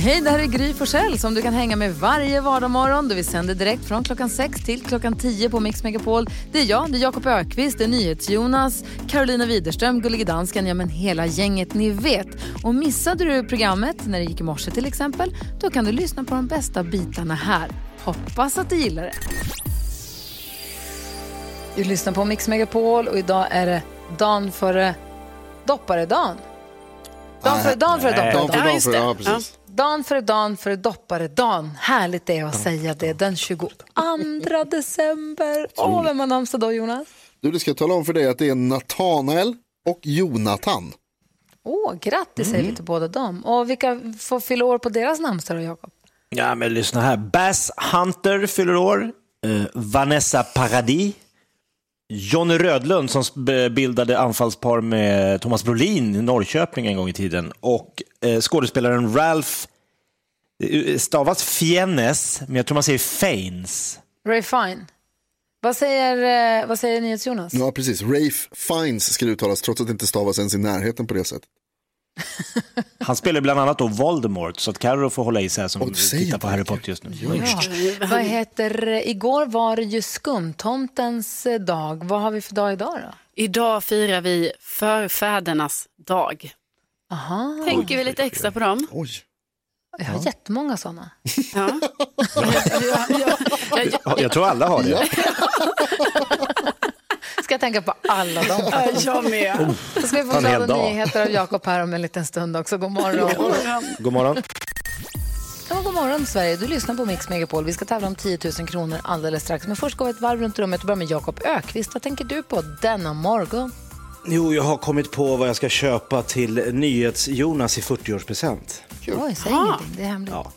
Hej, det här är Gry Forssell som du kan hänga med varje vardagsmorgon. Vi sänder direkt från klockan 6 till klockan 10 på Mix Megapol. Det är jag, det är Jakob Ökvist, det är NyhetsJonas, Carolina Widerström, Gullige Dansken, ja men hela gänget ni vet. Och missade du programmet när det gick i morse till exempel, då kan du lyssna på de bästa bitarna här. Hoppas att du gillar det. Du lyssnar på Mix Megapol och idag är det dagen före dopparedagen. Dagen före före Dan för dopparedagen. dan ja precis. Dan före dan före dopparedagen. Härligt det är att säga det. Den 22 december. Åh, vem har namnsdag då, Jonas? Du, det ska jag tala om för dig att det är Natanael och Jonathan. Åh, grattis säger vi till båda dem. Och vilka får fylla år på deras namnsdag då, Jakob? Ja, men lyssna här. Bass Hunter fyller år. Eh, Vanessa Paradis. Johnny Rödlund som bildade anfallspar med Thomas Brolin i Norrköping en gång i tiden. Och eh, skådespelaren Ralph, eh, stavas Fiennes, men jag tror man säger Faines. Ray Fine. Vad säger, eh, vad säger NyhetsJonas? Ja precis, Rafe Fiennes ska det uttalas trots att det inte stavas ens i närheten på det sättet. Han spelar bland annat då Voldemort, så att Carro får hålla i sig här som tittar på Harry. Potter just nu. Ja. Vad heter, igår var det ju skumtomtens dag. Vad har vi för dag idag då? Idag firar vi förfädernas dag. Aha. Tänker vi lite extra på dem? Oj. Jag har jättemånga sådana. Ja. Ja, ja, ja, ja, Ja, Jag tror alla har det. Ska jag tänka på alla dem? ja, jag med. Så ska vi få glada nyheter av Jakob här om en liten stund också. God morgon. God morgon. Ja, god morgon Sverige, du lyssnar på Mix Megapol. Vi ska tävla om 10 000 kronor alldeles strax. Men först går vi ett varv runt rummet och börjar med Jakob Ökvist. Vad tänker du på denna morgon? Jo, jag har kommit på vad jag ska köpa till NyhetsJonas i 40-årspresent. Oj, säg ingenting, det är hemligt. Ja.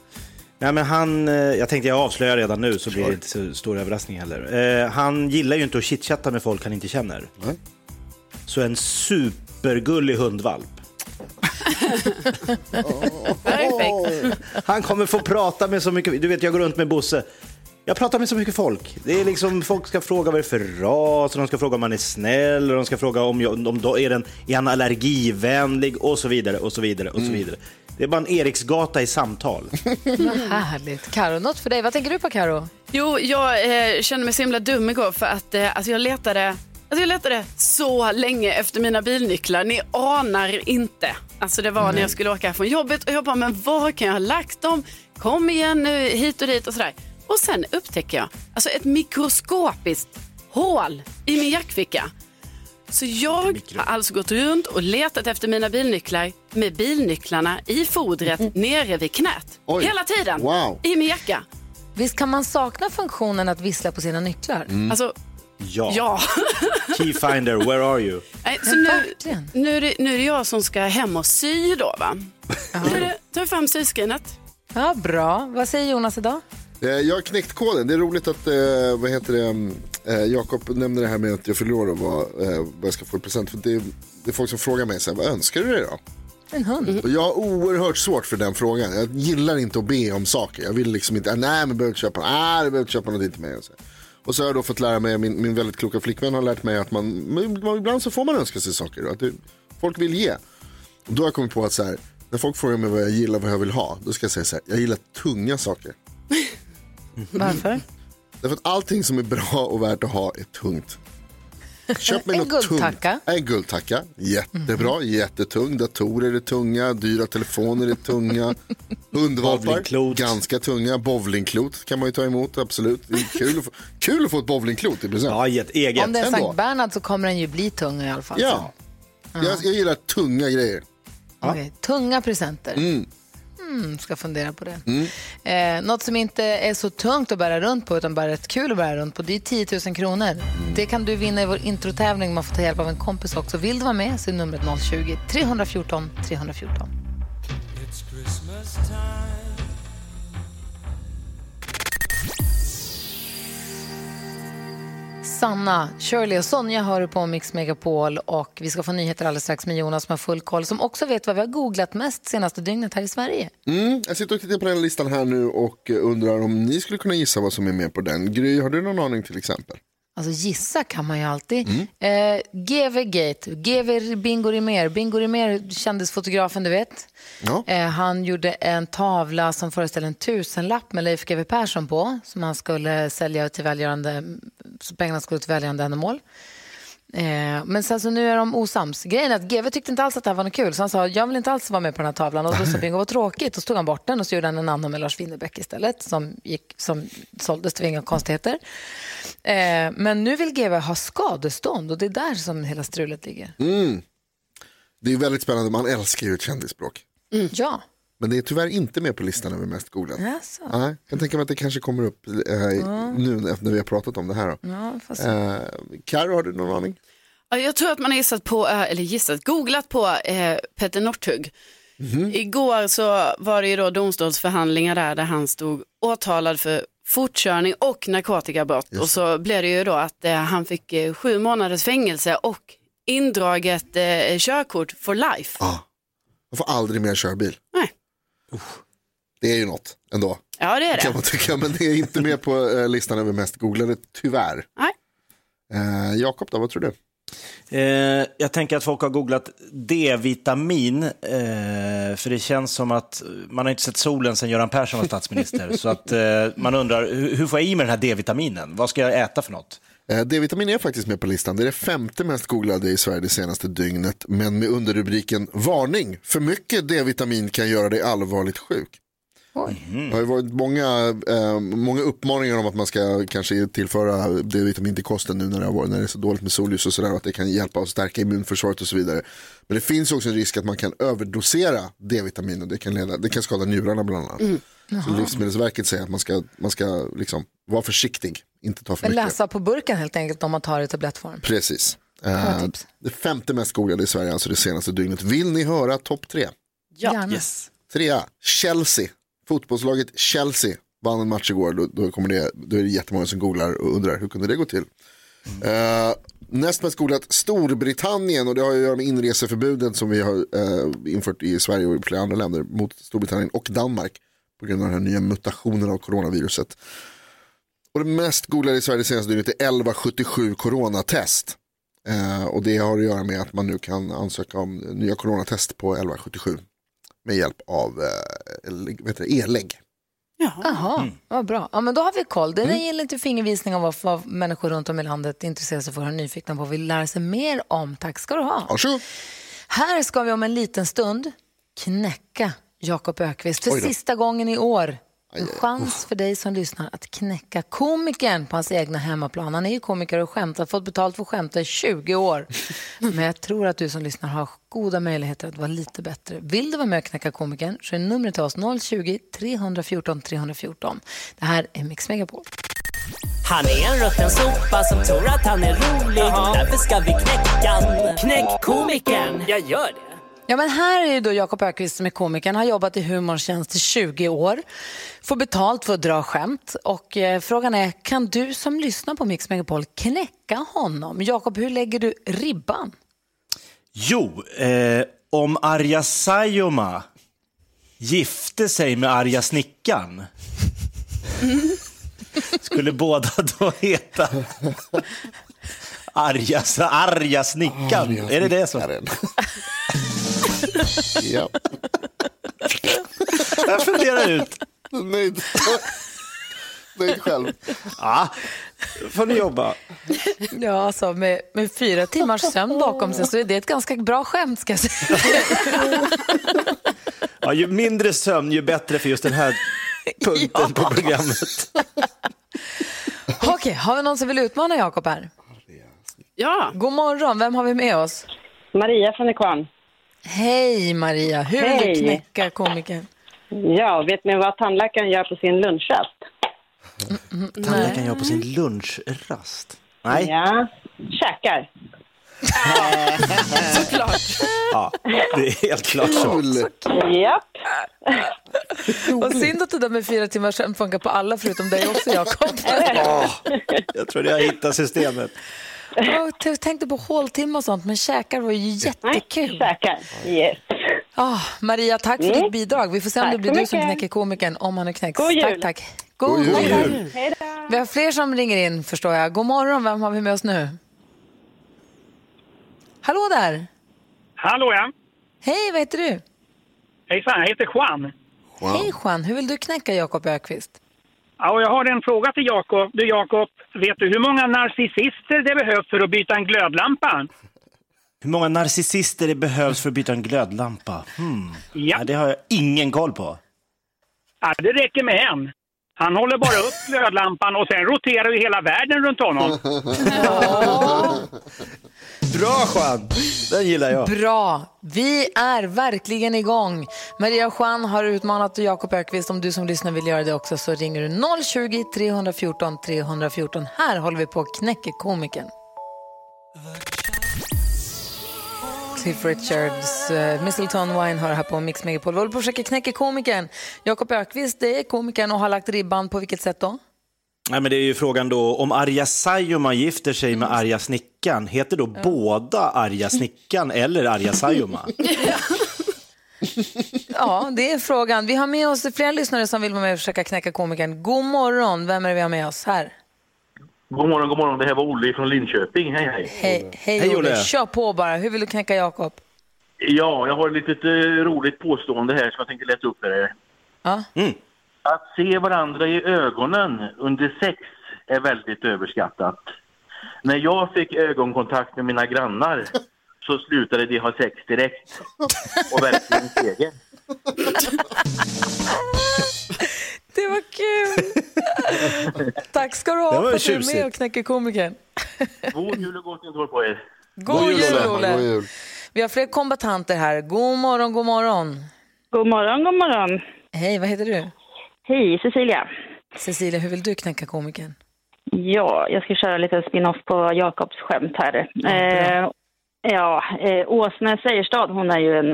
Nej, men han, eh, jag tänkte jag avslöjar redan nu så blir det inte så stor överraskning heller. Eh, han gillar ju inte att chitchatta med folk han inte känner. Nej. Så en supergullig hundvalp. Perfekt. Han kommer få prata med så mycket, du vet jag går runt med Bosse. Jag pratar med så mycket folk. Det är liksom, folk ska fråga vad det är för ras, och de ska fråga om man är snäll, och de ska fråga om, jag, om då är, den, är han allergivänlig och så vidare och så vidare och så vidare. Det är bara en Eriksgata i samtal. Vad härligt. Karo, något för dig. Vad tänker du på Karo? Jo, jag eh, kände mig så himla dum igår för att eh, alltså jag, letade, alltså jag letade så länge efter mina bilnycklar. Ni anar inte. Alltså det var när jag skulle åka från jobbet och jag bara, men var kan jag ha lagt dem? Kom igen nu, hit och dit och sådär. Och sen upptäcker jag alltså ett mikroskopiskt hål i min jackficka. Så jag har alltså gått runt och letat efter mina bilnycklar med bilnycklarna i fodret nere vid knät. Oj. Hela tiden. Wow. I min jacka. Visst kan man sakna funktionen att vissla på sina nycklar? Alltså, Ja. ja. Keyfinder, where are you? Nej, så Ja, nu, nu, är det, nu är det jag som ska hem och sy då va? Nu är det, tar fram syskrinet. Ja, bra. Vad säger Jonas idag? Eh, Jag har knäckt koden. Det är roligt att eh, vad heter det, eh, Jakob nämner det här med att jag fyller år och vad, vad jag ska få i present. För det, är, det är folk som frågar mig så här, vad önskar du dig då? En hund. Och jag har oerhört svårt för den frågan. Jag gillar inte att be om saker. Jag vill liksom inte, ah, nej men behöver inte köpa, nej du behöver inte köpa någonting till mig. Och så, har jag då fått lära mig, min, min väldigt kloka flickvän har lärt mig att man, men ibland så får man önska sig saker. Att det, folk vill ge. Och då har jag kommit på att så här, när folk frågar mig vad jag gillar, vad jag vill ha, då ska jag säga så här, jag gillar tunga saker. Varför? Därför att allting som är bra och värt att ha är tungt. Köp mig En något guldtacka. tungt. En guldtacka. Jättebra, jättetung. Datorer är tunga, dyra telefoner är tunga. Hundvalpar, ganska tunga. Bowlingklot kan man ju ta emot, absolut. Det är kul att få, kul att få ett bowlingklot i present. Ja, ett eget. Om det är. Sankt Bernhard så kommer den ju bli tung i alla fall. Ja. Jag, jag gillar tunga grejer. Okej, Tunga presenter. Mm. Ska fundera på det. Eh, något som inte är så tungt att bära runt på utan bara rätt kul att bära runt på det är 10 000 kronor. Det kan du vinna i vår introtävling. Man får ta hjälp av en kompis också. Vill du vara med så är numret 020-314 314. Sanna, Shirley och Sonja hör på Mix Megapol och vi ska få nyheter alldeles strax med Jonas som har full koll som också vet vad vi har googlat mest senaste dygnet här i Sverige. Mm, jag sitter och tittar på den listan här nu och eh, undrar om ni skulle kunna gissa vad som är med på den. Gry, har du någon aning till exempel? Alltså gissa kan man ju alltid. Eh, GV Gate, GV Bingo Rimér. Bingo Rimér, kändisfotografen du vet. Ja. Eh, han gjorde en tavla som föreställer en tusenlapp med Leif GW Persson på som han skulle sälja till välgörande, pengarna skulle till välgörande ändamål. Eh, men sen så nu är de osams. Grejen är att GW tyckte inte alls att det här var något kul så han sa jag vill inte alls vara med på den här tavlan och då sa Bingo vad tråkigt och så tog han bort den och så gjorde han en annan med Lars Winnerbäck istället som, gick, som såldes, det var inga konstigheter. Eh, men nu vill GW ha skadestånd och det är där som hela strulet ligger. Det är väldigt spännande, man älskar ju ett kändisspråk. Ja. Men det är tyvärr inte med på listan över mest googlade. Jaså. Nej, jag kan tänka mig att det kanske kommer upp eh, nu efter när vi har pratat om det här. Då. Ja, fast... Eh, Karo, har du någon aning? Ja, Jag tror att man har gissat på, eh, eller gissat, googlat på eh, Peter Northug. Igår så var det ju då domstolsförhandlingar där, där han stod åtalad för fortkörning och narkotikabrott. Och så blev det ju då att eh, han fick eh, sju månaders fängelse och indraget eh, körkort for life. Ja. Jag får aldrig mer köra bil. Nej. Det är ju något ändå. Ja, det är Kan det. man tycka, men det är inte med på eh, listan över mest googlade, tyvärr. Nej. Eh, Jakob då, vad tror du? Eh, jag tänker att folk har googlat D-vitamin, eh, för det känns som att man har inte sett solen sedan Göran Persson var statsminister. så att eh, man undrar, hur, hur får jag i mig den här D-vitaminen? Vad ska jag äta för något? Eh, D-vitamin är faktiskt med på listan. Det är det femte mest googlade i Sverige det senaste dygnet. Men med underrubriken Varning, för mycket D-vitamin kan göra dig allvarligt sjuk. Det har varit många, eh, många uppmaningar om att man ska kanske tillföra D-vitamin till kosten nu när det, har varit, när det är så dåligt med solljus och sådär. Att det kan hjälpa att stärka immunförsvaret och så vidare. Men det finns också en risk att man kan överdosera D-vitamin och det kan, leda, det kan skada njurarna bland annat. Så Livsmedelsverket säger att man ska, man ska liksom vara försiktig, inte ta för mycket. läsa på burken helt enkelt om man tar det i tablettform. Precis. Eh, det femte mest googlade i Sverige, alltså det senaste dygnet. Vill ni höra topp tre? Gärna. Trea, Chelsea. Fotbollslaget Chelsea vann en match igår. Då, då, kommer det, då är det jättemånga som googlar och undrar hur kunde det gå till. Eh, näst mest googlat Storbritannien och det har ju att göra med inreseförbuden som vi har eh, infört i Sverige och i flera andra länder mot Storbritannien och Danmark på grund av den här nya mutationen av coronaviruset. Och det mest googlade i Sverige det senaste dygnet är 1177 coronatest. Eh, och det har att göra med att man nu kan ansöka om nya coronatest på 1177 med hjälp av eh, e-lägg. Jaha, vad bra. Ja, men då har vi koll. Mm. Det ger lite fingervisning om vad, vad människor runt om i landet intresserar sig för och är nyfikna på och vill lära sig mer om. Tack ska du ha. Varsågod. Här ska vi om en liten stund knäcka Jakob Ökvist för sista gången i år. En chans för dig som lyssnar att knäcka komikern på hans egna hemmaplan. Han är ju komiker och skämtar, fått betalt för att skämta i 20 år. Men jag tror att du som lyssnar har goda möjligheter att vara lite bättre. Vill du vara med och knäcka komikern så är numret till oss 020-314 314. Det här är Mix Megapol. Han är en rutten sopa som tror att han är rolig. Därför ska vi knäcka. Knäck komikern. Jag gör det. Ja, men här är ju då Jakob Ökvist som är komikern, har jobbat i humorns tjänst i 20 år, får betalt för att dra skämt och eh, frågan är, kan du som lyssnar på Mix Megapol knäcka honom? Jakob, hur lägger du ribban? Jo, eh, om Arja Saijonmaa gifte sig med Arja Snickaren skulle båda då heta Arja, Arja Snickaren. Är det det som... ja. Jag funderar ut. Nöjd. Nöjd själv. Ja, får ni jobba. Ja, alltså med, med fyra timmars sömn bakom sig så är det ett ganska bra skämt ska jag säga. Ja, ju mindre sömn, ju bättre för just den här punkten på programmet. Okej, har vi någon som vill utmana Jakob här? Ja, God morgon, vem har vi med oss? Maria från Nykvarn. Hej Maria, hur vill du Hej. knäcka komikern? Ja, vet ni vad tandläkaren gör på sin lunchrast? Tandläkaren gör på sin lunchrast. Nej, Ja, käkar. Såklart. Ja, det är helt klart så. Japp. Vad synd att det där med fyra timmars sömn funkar på alla förutom dig också, Jakob. Jag tror jag hittar systemet. Jag tänkte på håltimme och sånt, men käkar var ju jättekul. Käkar. Yes. Ah, Maria, tack för Mm. ditt bidrag. Vi får se om Tack det blir du som knäcker komikern, om han nu knäcks. God jul. Tack, tack. God, God jul. jul. jul. Hej då. Vi har fler som ringer in, förstår jag. God morgon, vem har vi med oss nu? Hallå där! Hallå ja. Hej, vad heter du? Hejsan, jag heter Juan. Hej Juan, hur vill du knäcka Jakob Ökvist? Ja, och jag har en fråga till Jakob. Du Jakob, vet du hur många narcissister det behövs för att byta en glödlampa? Hur många narcissister det behövs för att byta en glödlampa? Hmm. Ja. Ja, det har jag ingen koll på. ja, det räcker med en. Han håller bara upp glödlampan och sen roterar ju hela världen runt honom. Bra Juan! Den gillar jag. Bra! Vi är verkligen igång. Maria och Juan har utmanat Jakob Ökvist. Om du som lyssnar vill göra det också så ringer du 020-314 314. Här håller vi på att knäcka komikern. Cliff Richards, uh, Mistletoe Wine har här på Mix Megapol. Vi håller på att försöka knäcka komikern. Jakob Ökvist det är komikern och har lagt ribban på vilket sätt då? Nej, men det är ju frågan då, om Arja Saijonmaa gifter sig med Arja Snickan, heter då båda Arja Snickan eller Arja Saijonmaa? Ja, det är frågan. Vi har med oss flera lyssnare som vill vara med och försöka knäcka komikern. God morgon, vem är det vi har med oss här? God morgon, god morgon. Det här var Olle från Linköping. Hej, hej. Hej, hej, Hej, Olle. Olle. Kör på bara. Hur vill du knäcka Jakob? Ja, jag har ett litet eh, roligt påstående här som jag tänkte läsa upp för er. Ja. Att se varandra i ögonen under sex är väldigt överskattat. När jag fick ögonkontakt med mina grannar så slutade de ha sex direkt. Och verkligen seger. Det var kul! Tack ska du ha för att du är med och knäcker komikern. God jul och gott nytt år på er. God, jul, Olle. Olle! God jul. Vi har fler kombatanter här. God morgon, god morgon. God morgon, god morgon. Hej, vad heter du? Hej, Cecilia. Cecilia, hur vill du knäcka komikern? Ja, jag ska köra lite spin-off på Jakobs skämt här. eh, ja, eh, Åsne Seierstad, hon är ju en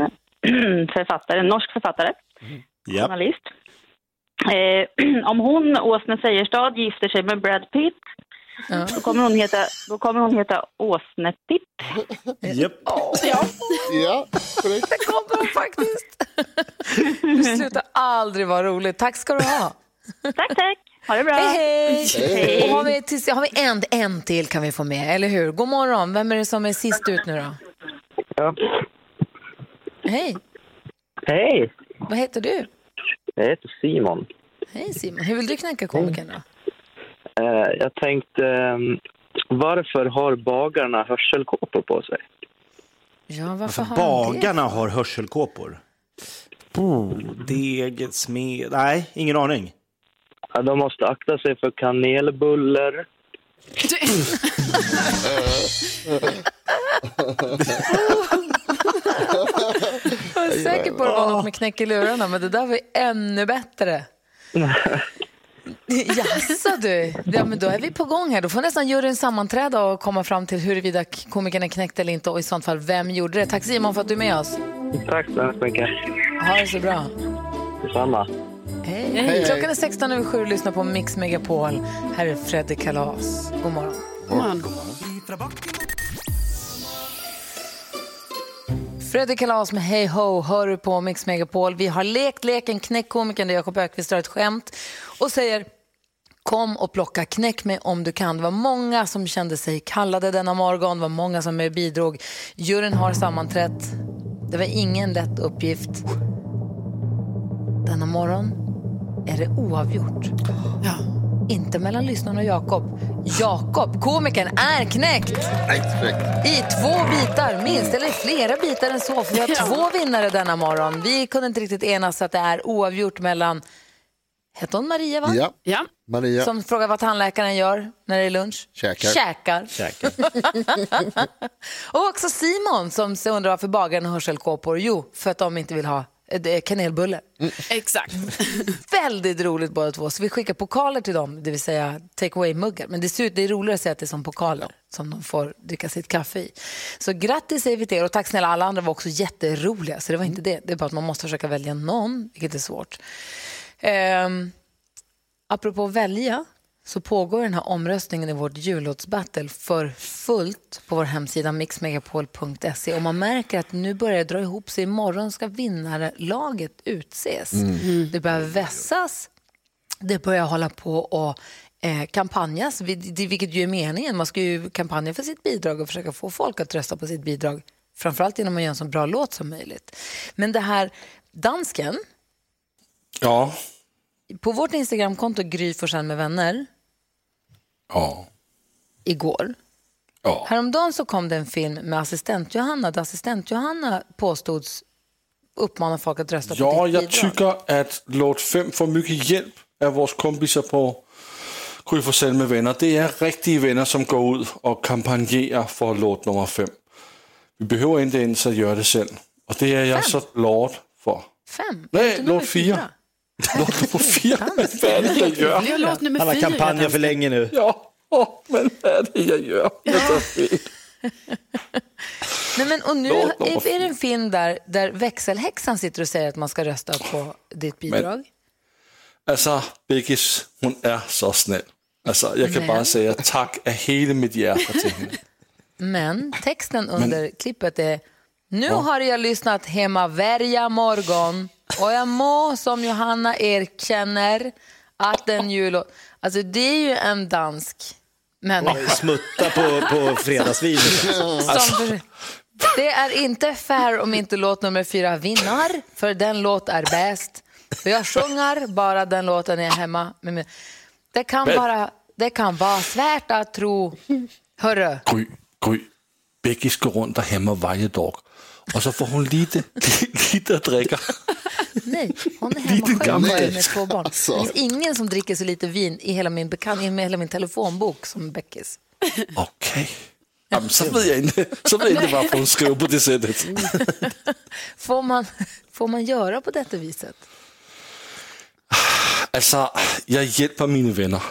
författare, en norsk författare, Ja. journalist. Eh, om hon, Åsne Seierstad, gifter sig med Brad Pitt, Ja. då kommer hon heta, då kommer hon heta Åsne-Pitt. Japp. Ja, korrekt. Det kommer hon faktiskt. Du slutar aldrig vara rolig. Tack ska du ha. Tack, tack. Ha det bra. Hej, hej! Hej. Och har vi, till, har vi en, en till kan vi få med, eller hur? God morgon. Vem är det som är sist ut nu då? Ja. Hej, Hej, vad heter du? jag heter Simon. Hej Simon. Hur vill du knäcka komikern då? Eh, jag tänkte, varför har bagarna hörselkåpor på sig? Ja, varför För har han det? bagarna har hörselkåpor. Deget, smed... Nej, ingen aning. Ja, de måste akta sig för kanelbuller. Jag är säker på att det var något med knäck i lurarna, men det där var ännu bättre. Jaså du, ja, men då är vi på gång här. Då får nästan juryn sammanträda och komma fram till huruvida komikern är knäckt eller inte och i sånt fall vem gjorde det. Tack Simon för att du är med oss. Tack så hemskt mycket. Ha det så bra. Detsamma. Hej. Klockan är 16 över 7 och lyssnar på Mix Megapol. Här är Freddy Kalas. God morgon. Fredrik Kalas med Hey Ho hör du på Mix Megapol. Vi har lekt leken Knäck komikern där Jakob Ökvist drar ett skämt och säger Kom och plocka knäck mig om du kan. Det var många som kände sig kallade denna morgon. Det var många som bidrog. Juryn har sammanträtt. Det var ingen lätt uppgift. Denna morgon är det oavgjort. Inte mellan lyssnarna och Jakob. Jakob, komikern, är knäckt i två bitar, minst, eller flera bitar än så. För vi har två vinnare denna morgon. Vi kunde inte riktigt enas att det är oavgjort mellan, hette hon Maria va? Ja, Ja. Maria. Som frågar vad tandläkaren gör när det är lunch. Käkar. Käkar. Käkar. och också Simon som undrar varför bagaren har hörselkåpor. Jo, för att de inte vill ha det är kanelbullar. Exakt. Väldigt roligt båda två. Så vi skickar pokaler till dem, det vill säga take away-muggar. Men det, ser ut, det är roligare att säga att det är som pokaler som de får dricka sitt kaffe i. Så grattis säger vi till er och tack snälla alla andra var också jätteroliga. Så det var inte det. Det är bara att man måste försöka välja någon, vilket är svårt. Um, apropå välja så pågår den här omröstningen i vårt jullåtsbattle för fullt på vår hemsida mixmegapol.se och man märker att nu börjar det dra ihop sig. Imorgon ska vinnarlaget utses. Mm. Det börjar vässas, det börjar hålla på och eh, kampanjas, vilket ju är meningen. Man ska ju kampanja för sitt bidrag och försöka få folk att rösta på sitt bidrag. Framförallt genom att göra en så bra låt som möjligt. Men det här, dansken, Ja. på vårt Instagramkonto Gry med vänner Ja. igår. Ja. Häromdagen så kom det en film med assistent Johanna där assistent Johanna påstods uppmana folk att rösta på Ja, ditt jag bidrag. tycker att låt 5 får mycket hjälp av våra kompisar på Gry Forssell med vänner. Det är riktiga vänner som går ut och kampanjerar för låt nummer 5. Vi behöver inte ens att göra det själv. Och det är jag så glad för. Fem? Nej, låt fyra. Låt nummer fyra. Vad är det jag gör? Han har kampanjat för länge nu. Ja, men det jag gör? Nej, men, och nu är är det en film där, där växelhäxan sitter och säger att man ska rösta på ditt bidrag. Alltså, Beggis, hon är så snäll. Alltså, jag kan Men- bara säga tack av hela mitt hjärta till henne. Men texten under klippet är Nu Ja. har jag lyssnat hemma varje morgon och jag må som Johanna erkänner att en jul... Alltså det är ju en dansk människa. Smutta på, på fredagsvinet. Som, det är inte fair om inte låt nummer fyra vinner, för den låt är bäst. För jag sjunger bara den låten är hemma. med mig. Det kan, vara, det kan vara svårt att tro. Hörru, Gry, Gry, Beggis går runt där hemma varje dag. Och så får hon lite, lite att dricka. nej, hon är Lite hemma själv gammal. bara med två barn. Alltså. Det finns ingen som dricker så lite vin i hela min, bekant, i hela min telefonbok som Beckis. Okej. Jamen, så vet jag inte, så vet jag inte varför hon skriver på det sättet. Får man, får man göra på detta viset? Alltså, jag hjälper mina vänner.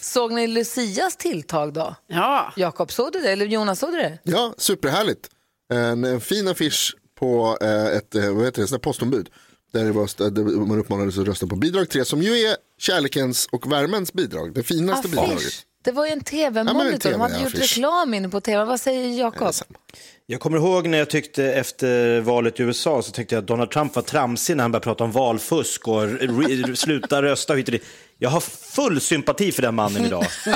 Såg ni Lucias tilltag då? Ja. Jakob, såg du det? Eller Jonas, såg du det? Ja, superhärligt. En, en fin affisch på eh, ett eh, vad heter det, postombud. Där det var, där man uppmanades att rösta på bidrag 3 som ju är kärlekens och värmens bidrag. Det finaste bidraget. Affisch. Det var ju en Ja, men en tv-monitor. De hade gjort TV-affisch. reklam inne på tv. Vad säger Jakob? Jag kommer ihåg när jag tyckte efter valet i USA så tyckte jag att Donald Trump var tramsig när han började prata om valfusk och re- sluta rösta och hit och dit. Jag har full sympati för den mannen idag.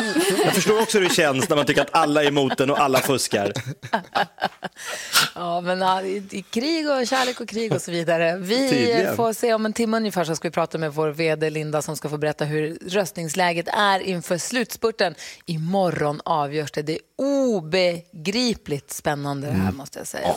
Jag förstår också hur det känns när man tycker att alla är emot den och alla fuskar. Ja, men ja, i, krig och kärlek och krig och så vidare. Vi Tydligen. får se om en timme ungefär så ska vi prata med vår vd Linda som ska få berätta hur röstningsläget är inför slutspurten. Imorgon avgörs det. Det är obegripligt spännande det här måste jag säga.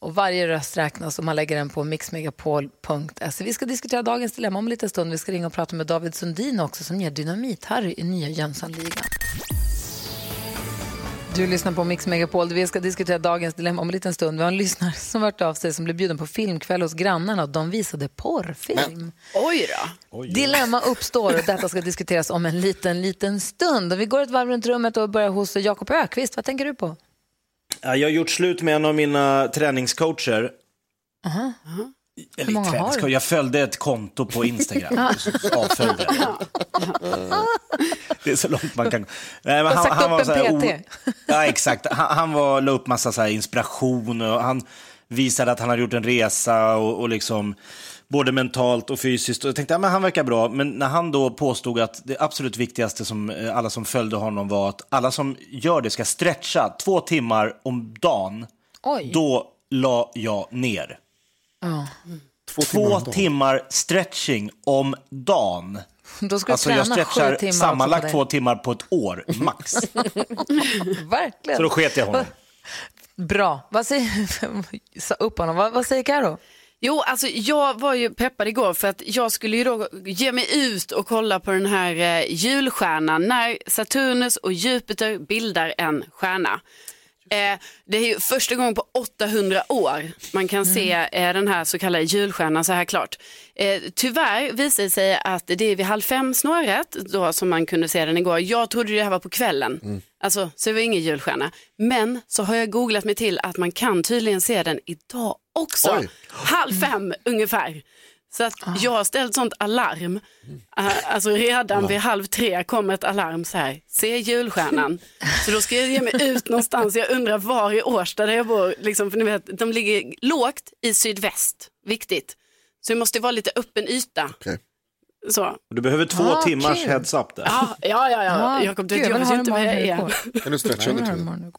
Och varje röst räknas och man lägger den på mixmegapol.se. Vi ska diskutera dagens dilemma om en liten stund. Vi ska ringa och prata med David Sundin också som ger Dynamit-Harry i nya Jönssonligan. Du lyssnar på Mix Megapol. Vi ska diskutera dagens dilemma om en liten stund. Vi har en lyssnare som varit av sig som blev bjuden på filmkväll hos grannarna och de visade porrfilm. Oj då. Dilemma uppstår och detta ska diskuteras om en liten, liten stund. Och vi går ett varv runt rummet och börjar hos Jakob Ökvist. Vad tänker du på? Ja, Jag har gjort slut med en av mina träningscoacher. Aha. Eller Hur många har du? Jag följde ett konto på Instagram. Och så avföljde. Det är så långt man kan Nej, Du har sagt upp var en så här PT. Ja, exakt. Han, han var, la upp massa så inspiration och han visade att han hade gjort en resa och, och liksom både mentalt och fysiskt. Och jag tänkte, ja, men han verkar bra. Men när han då påstod att det absolut viktigaste som eh, alla som följde honom var att alla som gör det ska stretcha två timmar om dagen. Oj. Då la jag ner. Ja. Två, Två timmar stretching om dagen. Då ska Alltså jag stretchar timmar sammanlagt två timmar på ett år, max. Verkligen. Så då sket jag honom. Bra. Vad säger, sa upp honom. Vad, vad säger Karo? Jo, alltså jag var ju peppad igår för att jag skulle ju då ge mig ut och kolla på den här eh, julstjärnan när Saturnus och Jupiter bildar en stjärna. Eh, det är ju första gången på 800 år man kan se eh, den här så kallade julstjärnan så här klart. Eh, tyvärr visar det sig att det är vid halv fem snåret då som man kunde se den igår. Jag trodde det här var på kvällen, alltså, så det var ingen julstjärna. Men så har jag googlat mig till att man kan tydligen se den idag också. Oj. Halv fem ungefär. Så att jag har ställt sånt alarm. Uh, alltså redan vid halv tre kommer ett alarm så här, se julstjärnan. Så då ska jag ge mig ut någonstans, jag undrar var i Årsta där jag bor, liksom, för ni vet, de ligger lågt i sydväst, viktigt. Så det måste vara lite öppen yta. Så. Du behöver två Ah, timmars kul. heads up där. Ja, ja, ja, ja. Ja, Jakob, du gud, jag vet inte vad jag är. Kan du stretcha under tiden?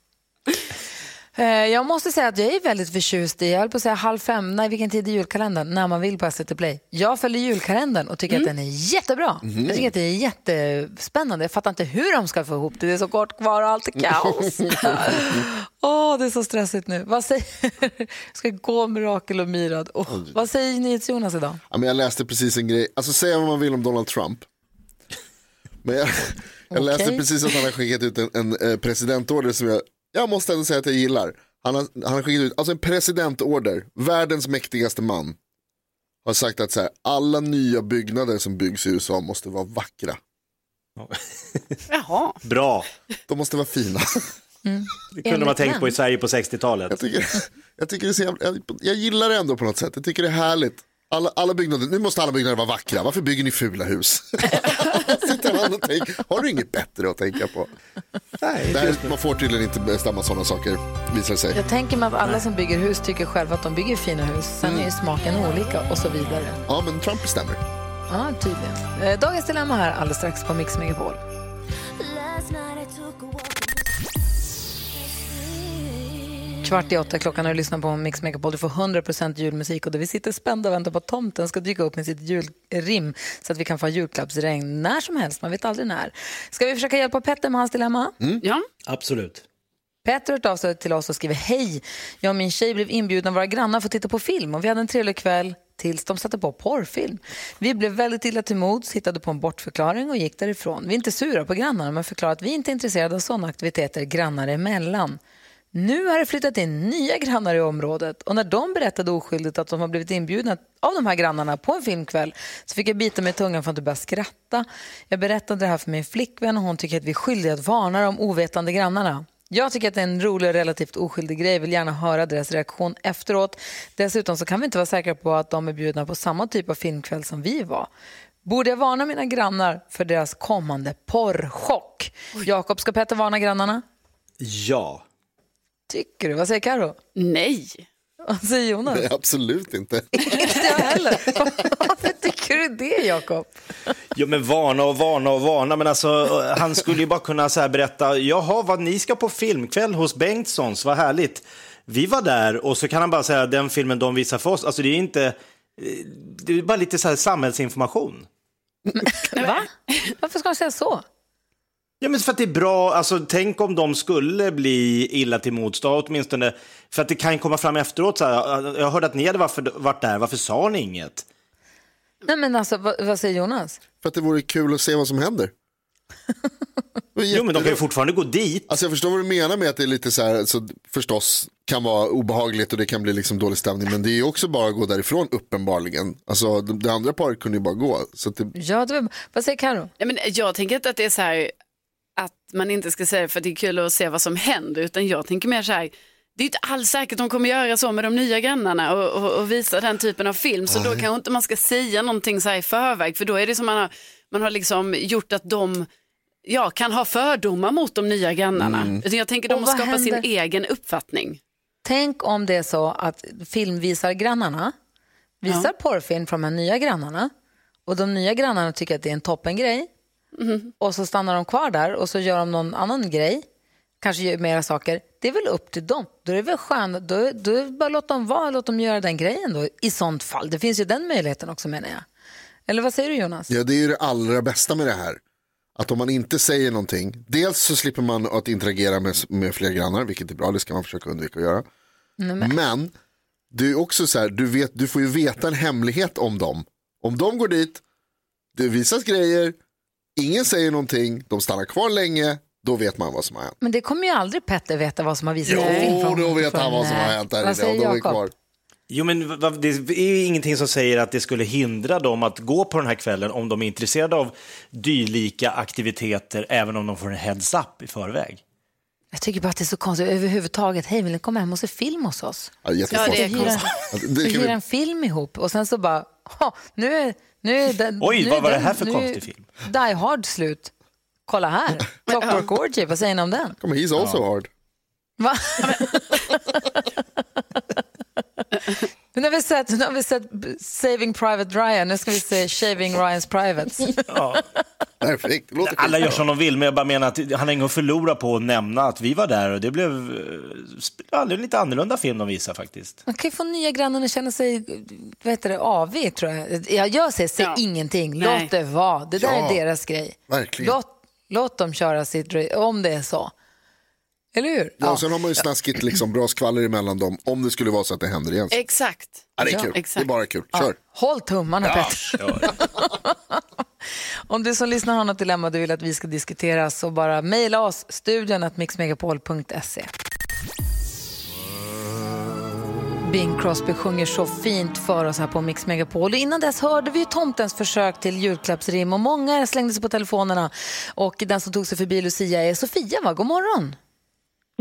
Eh, Jag måste säga att jag är väldigt förtjust i, jag höll på att säga halv fem, nej vilken tid är julkalendern, när man vill på SVT Play. Jag följer julkalendern och tycker att den är jättebra. Jag tycker att det är jättespännande. Jag fattar inte hur de ska få ihop det, det är så kort kvar och allt är kaos. Åh, det är så stressigt nu. Vad säger, ska gå med Rakel och Mirad. Oh, vad säger NyhetsJonas idag? Ja, men jag läste precis en grej, alltså säga vad man vill om Donald Trump. Men jag, jag läste Okej. precis att han har skickat ut en, en eh, presidentorder som jag, jag måste ändå säga att jag gillar. Han har, han har skickat ut, alltså en presidentorder, världens mäktigaste man. Har sagt att så här, alla nya byggnader som byggs i USA måste vara vackra. Jaha. Bra, De måste vara fina. det kunde man tänkt på i Sverige på 60-talet. Jag tycker, jag, tycker det är så jävla, jag, jag gillar det ändå på något sätt. Jag tycker det är härligt. Alla, alla byggnader, nu måste alla byggnader vara vackra. Varför bygger ni fula hus? Sitter han och tänker, har du inget bättre att tänka på? Nej, Nej, man får tydligen inte bestämma sådana saker, visar det sig. Jag tänker mig att alla som bygger hus tycker själva att de bygger fina hus. Sen är ju smaken olika och så vidare. Ja, men Trump bestämmer. Ja, tydligen. Eh, Dagens dilemma här alldeles strax på Mix Megapol. Kvart i åtta klockan när du lyssnar på Mix Megapol. Du får 100% julmusik och där vi sitter spända och väntar på att tomten ska dyka upp med sitt julrim så att vi kan få julklappsregn när som helst. Man vet aldrig när. Ska vi försöka hjälpa Petter med hans dilemma? Ja. Absolut. Petter har hört av sig till oss och skriver Hej, jag och min tjej blev inbjudna av våra grannar för att titta på film och vi hade en trevlig kväll tills de satte på porrfilm. Vi blev väldigt illa till mods, hittade på en bortförklaring och gick därifrån. Vi är inte sura på grannarna men förklarar att vi inte är intresserade av sådana aktiviteter grannar emellan. Nu har det flyttat in nya grannar i området och när de berättade oskyldigt att de har blivit inbjudna av de här grannarna på en filmkväll så fick jag bita mig i tungan för att inte börja skratta. Jag berättade det här för min flickvän och hon tycker att vi är skyldiga att varna de ovetande grannarna. Jag tycker att det är en rolig och relativt oskyldig grej. vill gärna höra deras reaktion efteråt. Dessutom så kan vi inte vara säkra på att de är bjudna på samma typ av filmkväll som vi var. Borde jag varna mina grannar för deras kommande porrchock? Jakob, ska Petter varna grannarna? Ja. Tycker du? Vad säger Karo? Nej. Vad säger Jonas? Nej, absolut inte. Inte jag heller. Varför tycker du det, Jakob? Jo, men varna och varna och varna. Men alltså, han skulle ju bara kunna så här berätta, jaha, vad ni ska på filmkväll hos Bengtssons, vad härligt. Vi var där och så kan han bara säga den filmen de visar för oss. Alltså det är inte, eh, det är bara lite så här samhällsinformation. Va? Varför ska han säga så? Ja, men för att det är bra, alltså tänk om de skulle bli illa till mods, då åtminstone, för att det kan komma fram efteråt så här, jag hörde att ni hade varför, varit där, varför sa ni inget? Nej, men alltså, vad, vad säger Jonas? För att det vore kul att se vad som händer. Jo, men de kan ju fortfarande gå dit. Alltså jag förstår vad du menar med att det är lite så här, så förstås kan vara obehagligt och det kan bli liksom dålig stämning. Men det är ju också bara att gå därifrån uppenbarligen. Alltså det, det andra paret kunde ju bara gå. Så att det, Ja, det var, vad säger Karo? Ja, men jag tänker att det är så här man inte ska säga för att det är kul att se vad som händer, utan jag tänker mer så här, det är inte alls säkert att de kommer göra så med de nya grannarna och, och, och visa den typen av film, så då kanske inte man ska säga någonting så här i förväg, för då är det som man har, man har liksom gjort att de ja, kan ha fördomar mot de nya grannarna. Mm. Utan Jag tänker de måste skapa sin händer? egen uppfattning. Tänk om det är så att filmvisargrannarna visar porrfilm från de nya grannarna och de nya grannarna tycker att det är en toppengrej och så stannar de kvar där och så gör de någon annan grej, kanske gör mera saker. Det är väl upp till dem. Då är det väl skönt, då, då är bara låt dem vara, låt dem göra den grejen då i sånt fall. Det finns ju den möjligheten också menar jag. Eller vad säger du Jonas? ja, det är ju det allra bästa med det här. Att om man inte säger någonting, dels så slipper man att interagera med, med fler grannar, vilket är bra, det ska man försöka undvika att göra. Nej, men- det är också så här, du, vet, du får ju veta en hemlighet om dem. Om de går dit, det visas grejer, ingen säger någonting, de stannar kvar länge, Då vet man vad som har hänt. Men det kommer ju aldrig Petter veta vad som har visats på film. Jo, då vet han vad som har hänt där Vad säger Jakob? Jo, men det är ju ingenting som säger att det skulle hindra dem att gå på den här kvällen om de är intresserade av dylika aktiviteter, även om de får en heads-up i förväg. Jag tycker bara att det är så konstigt överhuvudtaget. Hej, vill ni komma hem och se film hos oss? Ja, jättekonstigt. Vi hyr vi en film ihop och sen så bara, "Ha, nu är, nu är den, Oj, nu vad var det den- här för konstig film? Die Hard slut. Kolla här. Clockwork Orgy, vad säger ni om den? Come He's also hard. Va? nu har vi sett, nu har vi sett Saving Private Ryan, nu ska vi se Shaving Ryans Privates. Perfekt, det låter Alla gör som de vill, men jag bara menar att han har inget att förlora på att nämna att vi var där och det blev eh, en lite annorlunda film de visade faktiskt. Man kan ju få nya grannar att känna sig vad heter det, avig, tror jag. Jag, jag säger, säg Ja. ingenting, Nej. låt det vara. Det där Ja. är deras grej. Verkligen. Låt, låt dem köra sitt om det är så. Eller hur? Ja, och sen har man ju snaskigt liksom bra skvaller emellan dem om det skulle vara så att det händer igen. Exakt. Ja, det är Ja, kul. exakt. Det är bara kul. Kör. Håll tummarna, Petter. Om du som lyssnar har något dilemma du vill att vi ska diskutera så bara mejla oss, studion at mixmegapol.se. Bing Crosby sjunger så fint för oss här på Mix Megapol. Och innan dess hörde vi tomtens försök till julklappsrim och många slängde sig på telefonerna. Och den som tog sig förbi Lucia är Sofia, va? God morgon!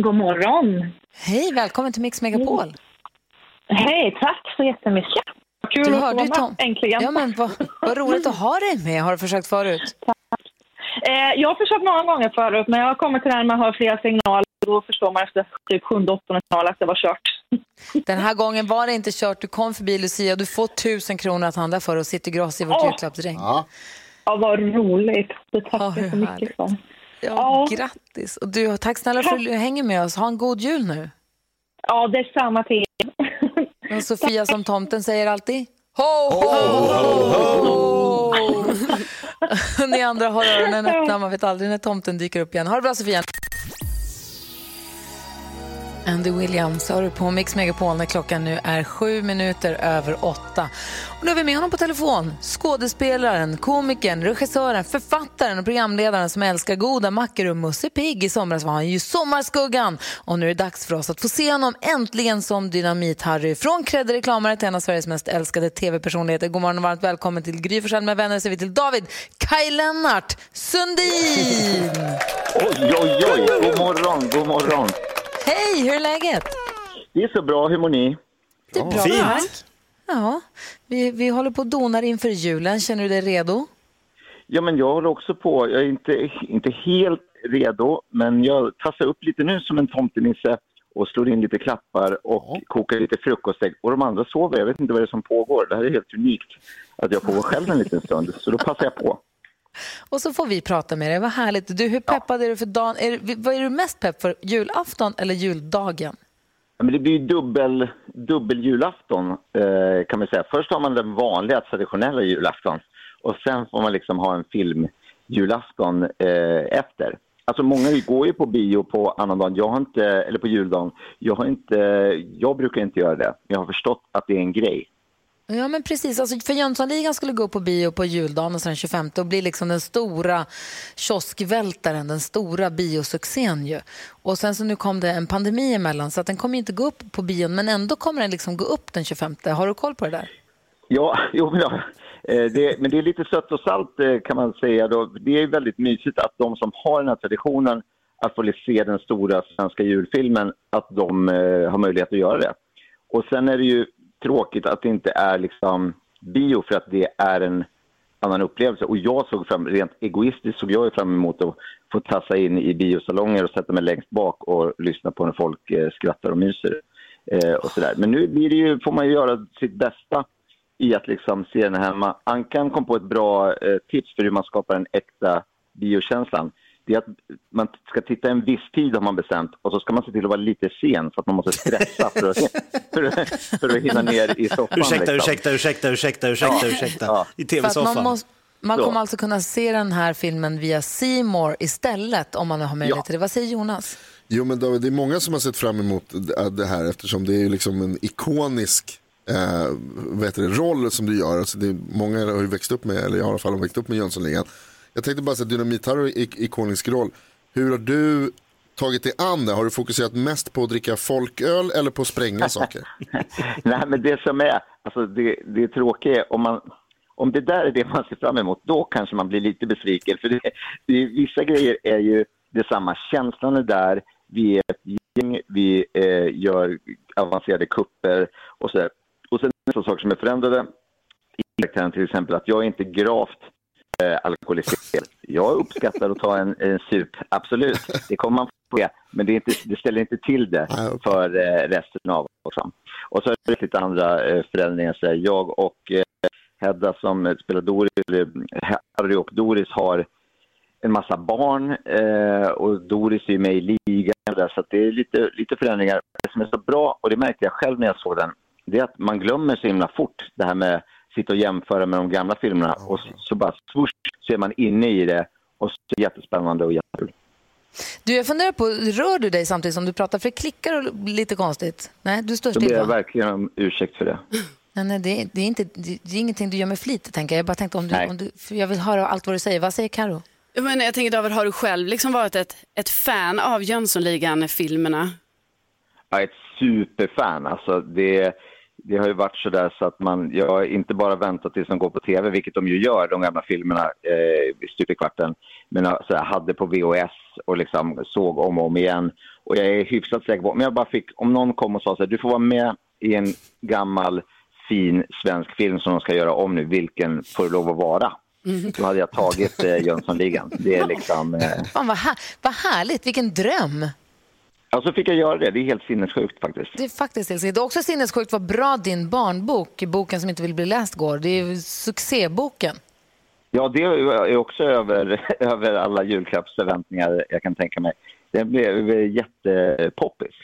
God morgon. Hej, välkommen till Mix Megapol. Hej, tack så jättemycket. Kul Du att hörde Tom. med, äntligen. Ja, men vad, vad roligt att ha dig med. Har du försökt förut? eh, jag har försökt många gånger förut, men jag har kommit till det här med att höra flera signaler. Då förstår man efter typ sjunde, åttonde signal att det var kört. Den här gången var det inte kört. Du kom förbi Lucia. Du får tusen kronor att handla för och City Gross i vårt Åh. julklappsring. Ja. Ja, vad roligt. Det tackar Ja, jag hur så mycket härligt. för. Ja, Ja. Grattis! Och du, tack snälla för att du hänger med oss. Ha en god jul nu. Ja, det är samma till er. Och Sofia som tomten säger alltid. Ho, ho, ho, ho! Ni andra har öronen öppna. Man vet aldrig när tomten dyker upp igen. Ha det bra Sofia. Andy Williams har du på Mix Megapol när klockan nu är sju minuter över åtta. Och nu har vi med honom på telefon. Skådespelaren, komikern, regissören, författaren och programledaren som älskar goda mackor och Musse Pigg. I somras var han ju Sommarskuggan. Och nu är det dags för oss att få se honom äntligen som Dynamit-Harry. Från kreddig reklamare till en av Sveriges mest älskade tv-personligheter. God morgon och varmt välkommen till Gry Forssell med vänner. Så vi till David Kaj Lennart Sundin. Oj, oj, oj. God morgon, god morgon. Hej, hur är läget? Det är så bra. Hur mår ni? Det är bra, Fint. tack. Ja, vi, vi håller på och donar inför julen. Känner du dig redo? Ja, men jag håller också på. Jag är inte, inte helt redo, men jag tassar upp lite nu som en tomtenisse och slår in lite klappar och kokar lite frukostägg. Och de andra sover. Jag vet inte vad det är som pågår. Det här är helt unikt att jag får vara själv en liten stund. Så då passar jag på. Och så får vi prata med dig. Vad härligt. Du, hur peppad är du för dagen? Är, vad är du mest pepp för? Julafton eller juldagen? Ja, Men det blir ju dubbel, dubbeljulafton eh, kan man säga. Först har man den vanliga traditionella julafton och sen får man liksom ha en filmjulafton eh, efter. Alltså många går ju på bio på annandagen, jag har inte, eller på juldagen. Jag, har inte, jag brukar inte göra det. Jag har förstått att det är en grej. Ja, men precis. Alltså, för Jönssonligan skulle gå på bio på juldagen och sen 25 och bli liksom den stora kioskvältaren, den stora biosuccén ju. Och sen så nu kom det en pandemi emellan så att den kommer inte gå upp på bion men ändå kommer den liksom gå upp den 25. Har du koll på det där? Ja, jo, men, ja. Eh, det, men det är lite sött och salt eh, kan man säga. Då. Det är väldigt mysigt att de som har den här traditionen att få se den stora svenska julfilmen, att de eh, har möjlighet att göra det. Och sen är det ju tråkigt att det inte är liksom bio för att det är en annan upplevelse. Och jag såg fram, rent egoistiskt såg jag fram emot att få tassa in i biosalonger och sätta mig längst bak och lyssna på när folk eh, skrattar och myser. Eh, och sådär. Men nu blir det ju, får man ju göra sitt bästa i att liksom se den hemma. Ankan kom på ett bra eh, tips för hur man skapar den äkta biokänslan. Det är att man ska titta en viss tid har man bestämt och så ska man se till att vara lite sen så att man måste stressa för att, för att, för att hinna ner i soffan. Ursäkta, liksom. ursäkta, ursäkta, ursäkta, ursäkta, Ja. ursäkta. Ja. I För att man tv-soffan. måste, man kommer alltså kunna se den här filmen via More istället om man har möjlighet Ja. till det. Vad säger Jonas? Jo men David, det är många som har sett fram emot det- det här eftersom det är liksom en ikonisk eh, vad heter det, roll som du gör. Alltså det är, många har ju växt upp med, eller i alla fall har växt upp med Jönssonligan. Jag tänkte bara säga Dynamit har ik- ikonisk roll. Hur har du tagit dig an det? Har du fokuserat mest på att dricka folköl eller på att spränga saker? Nej, men det som är, alltså det, det tråkiga är om man om det där är det man ser fram emot, då kanske man blir lite besviken. För det, det, vissa grejer är ju detsamma, känslan är där, vi är ett gäng, vi eh, gör avancerade kupper och så där. Och sen nästa saker som är förändrade i till exempel att jag är inte gravt eh, alkoholiserad. Jag uppskattar att ta en, en sup, absolut. Det kommer man få göra, men det, inte, det ställer inte till det för eh, resten av oss. Och så är det lite andra eh, förändringar. Så jag och eh, Hedda som eh, spelar Doris, eller Harry och Doris har en massa barn eh, och Doris är med i ligan där, så det är lite, lite förändringar. Det som är så bra, och det märkte jag själv när jag såg den, det är att man glömmer så himla fort det här med sitta och jämföra med de gamla filmerna och så, så bara swoosh, så är man inne i det och så är det jättespännande och jättekul. Du, jag funderar på, rör du dig samtidigt som du pratar? För det klickar lite konstigt. Nej, du står Då ber still jag va? verkligen om ursäkt för det. Nej, nej det, det, är inte, det, det är ingenting du gör med flit, tänker jag. Jag bara tänkte om du, Nej. om du, för jag vill höra allt vad du säger. Vad säger Karo? Jag, menar, jag tänker David, har du själv liksom varit ett, ett fan av Jönssonligan-filmerna? Är ett superfan. Alltså det, det har ju varit så där så att man, jag har inte bara väntat tills de går på tv, vilket de ju gör, de gamla filmerna, eh, stup i kvarten, men alltså, jag hade på VHS och liksom såg om och om igen. Och jag är hyfsat säker på, om jag bara fick, om någon kom och sa så här, du får vara med i en gammal fin svensk film som de ska göra om nu, vilken får det lov att vara? Då hade jag tagit eh, Jönssonligan. Det är liksom... Eh, Fan, vad, här, vad härligt, vilken dröm! Ja, så fick jag göra det. Det är helt sinnessjukt faktiskt. Det är faktiskt helt är också sinnessjukt vad bra din barnbok, boken som inte vill bli läst, går. Det är ju succéboken. Ja, det är också över, över alla julklappsförväntningar jag kan tänka mig. Den blev jättepoppis.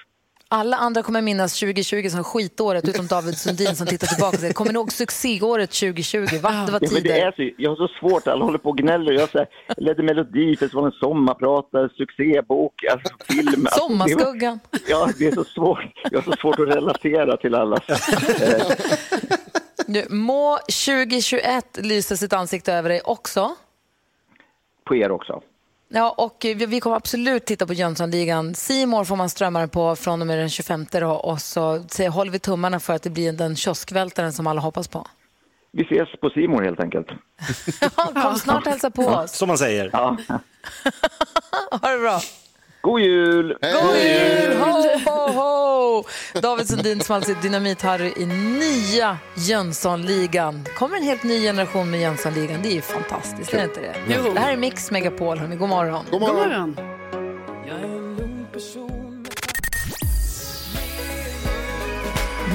Alla andra kommer minnas 2020 som skitåret, utom David Sundin som tittar tillbaka och säger, kommer ni ihåg succéåret 2020? Va? Det var Ja, men det tider. är så, jag har så svårt, alla håller på och gnäller. Jag, så här, ledde Melodifestivalen, sommarpratare, succébok, alltså film. Alltså, det var- Sommarskuggan. Ja, det är så svårt. Jag har så svårt att relatera till alla. Nu, må 2021 lysa sitt ansikte över dig också. på er också. Ja, och vi, kommer absolut titta på Jönssonligan. Simor får man strömma den på från och med den 25 då, och så, så håller vi tummarna för att det blir den kioskvältaren som alla hoppas på. Vi ses på Simor helt enkelt. Kom snart och hälsa på oss. Som man säger. Ja. Ha det bra. God jul! God jul! Ho, ho, ho! David Sundin som alltså är Dynamit-Harry i nya Jönssonligan. kommer en helt ny generation med Jönssonligan. Det är ju fantastiskt, är det inte det? Jo. Det här är Mix Megapol, hörni. God morgon. God God morgon. morgon.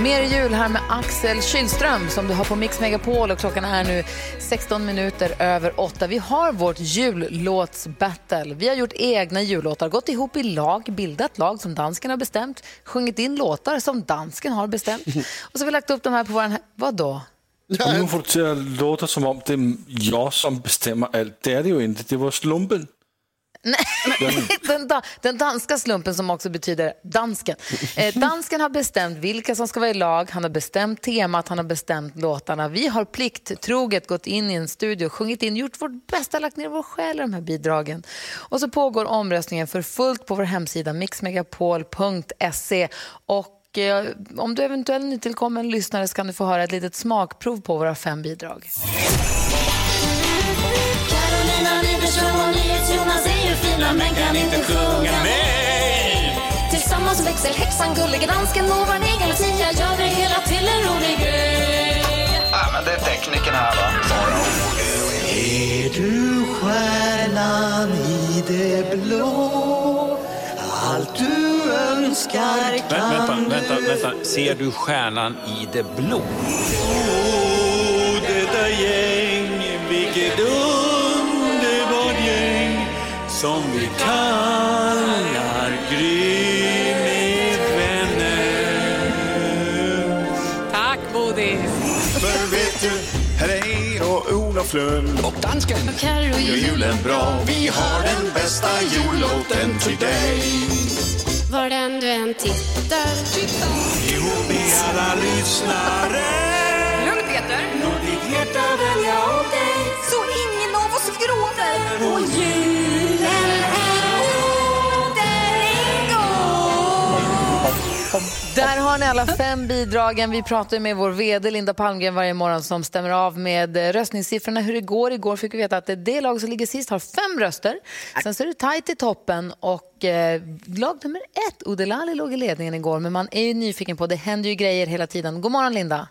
Mer jul här med Axel Kylström som du har på Mix Megapol och klockan är nu 16 minuter över 8. Vi har vårt jullåtsbattle. Vi har gjort egna jullåtar, gått ihop i lag, bildat lag som dansken har bestämt, sjungit in låtar som dansken har bestämt och så har vi lagt upp de här på vår... Vad då? Och nu får det att låta som om det är jag som bestämmer allt. Det är det ju inte. Det var slumpen. Den, da, den danska slumpen som också betyder dansken. Eh, dansken har bestämt vilka som ska vara i lag, han har bestämt temat, han har bestämt låtarna. Vi har plikttroget gått in i en studio, sjungit in, gjort vårt bästa, lagt ner vår själ i de här bidragen. Och så pågår omröstningen för fullt på vår hemsida mixmegapol.se. Och eh, om du eventuellt nytillkommen lyssnare så kan du få höra ett litet smakprov på våra fem bidrag. Carolina Widerström fina men kan inte sjunga med. Tillsammans växer häxan gullige dansken och vår egen Lucia gör det hela till en rolig grej. Ja, men det är tekniken här va. Är du stjärnan i det blå? Allt du önskar kan vänta, vänta, du vänta. Ser du stjärnan i det blå? få detta gäng Vilket underbart gäng Som vi kallar Gry med vänner Tack, Bodis. För vet du, här är och Olof Lund och dansken Och Carro gör julen bra Vi har den bbästa jullåten till dig Var den du än tittar. Ihop med alla lyssnare Lugn Peter. Låt ditt hjärta välja åt dig Så ingen av oss gråter. Och julen Där har ni alla fem bidragen. Vi pratar med vår vd Linda Palmgren varje morgon som stämmer av med eh, röstningssiffrorna hur det går. Igår fick vi veta att det lag som ligger sist har fem röster. Sen så är det tajt i toppen och eh, lag nummer ett, Odelali, låg i ledningen igår. Men man är ju nyfiken på, det händer ju grejer hela tiden. God morgon Linda.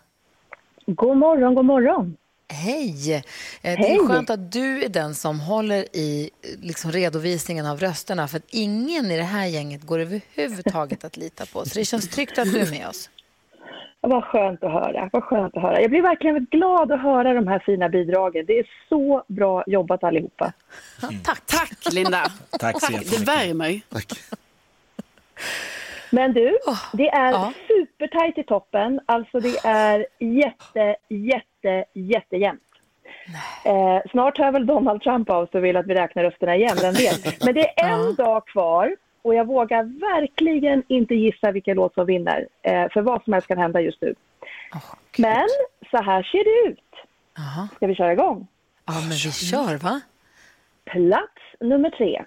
God morgon, god morgon. Hej! Eh, Det är Hej. skönt att du är den som håller i liksom, redovisningen av rösterna för att ingen i det här gänget går överhuvudtaget att lita på. Så det känns tryggt att du är med oss. Vad skönt att höra. Vad skönt att höra. Jag blir verkligen glad att höra de här fina bidragen. Det är så bra jobbat allihopa. Tack. Tack Linda. Tack så Det jättemycket. värmer. Men du, det är supertajt i toppen. Alltså det är jätte, jätte, jättejämnt. Eh, snart hör väl Donald Trump av sig och vill att vi räknar rösterna igen, vem vet. Men det är en dag kvar och jag vågar verkligen inte gissa vilken låt som vinner. Eh, för vad som helst kan hända just nu. Men så här ser det ut. Ska vi köra igång? Ja, men vi kör va? Plats nummer tre.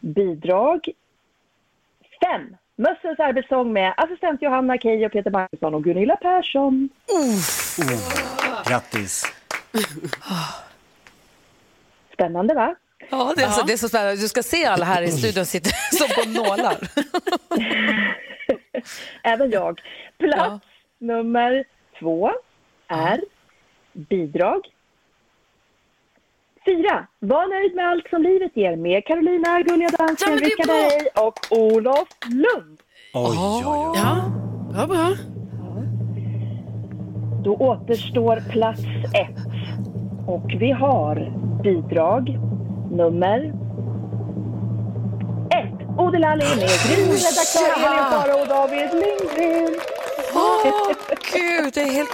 Bidrag fem. Mössens arbetssång med assistent Johanna Keijo, Peter Magnusson och Gunilla Persson. Grattis. Spännande va? Ja, det är, Så, det är så spännande. Du ska se alla här i studion sitter som på nålar. Även jag. Plats nummer två är bidrag fyra. Var nöjd med allt som livet ger med Carolina, Gulliga Dansken, Rickard Herrey och Olof Lund. Oj, oj, oj. Ja, bra, bra. Då återstår plats ett. Och vi har bidrag nummer ett. Odelali med Gry, redaktör Elin Sara och David Lindgren. Åh, gud, det är helt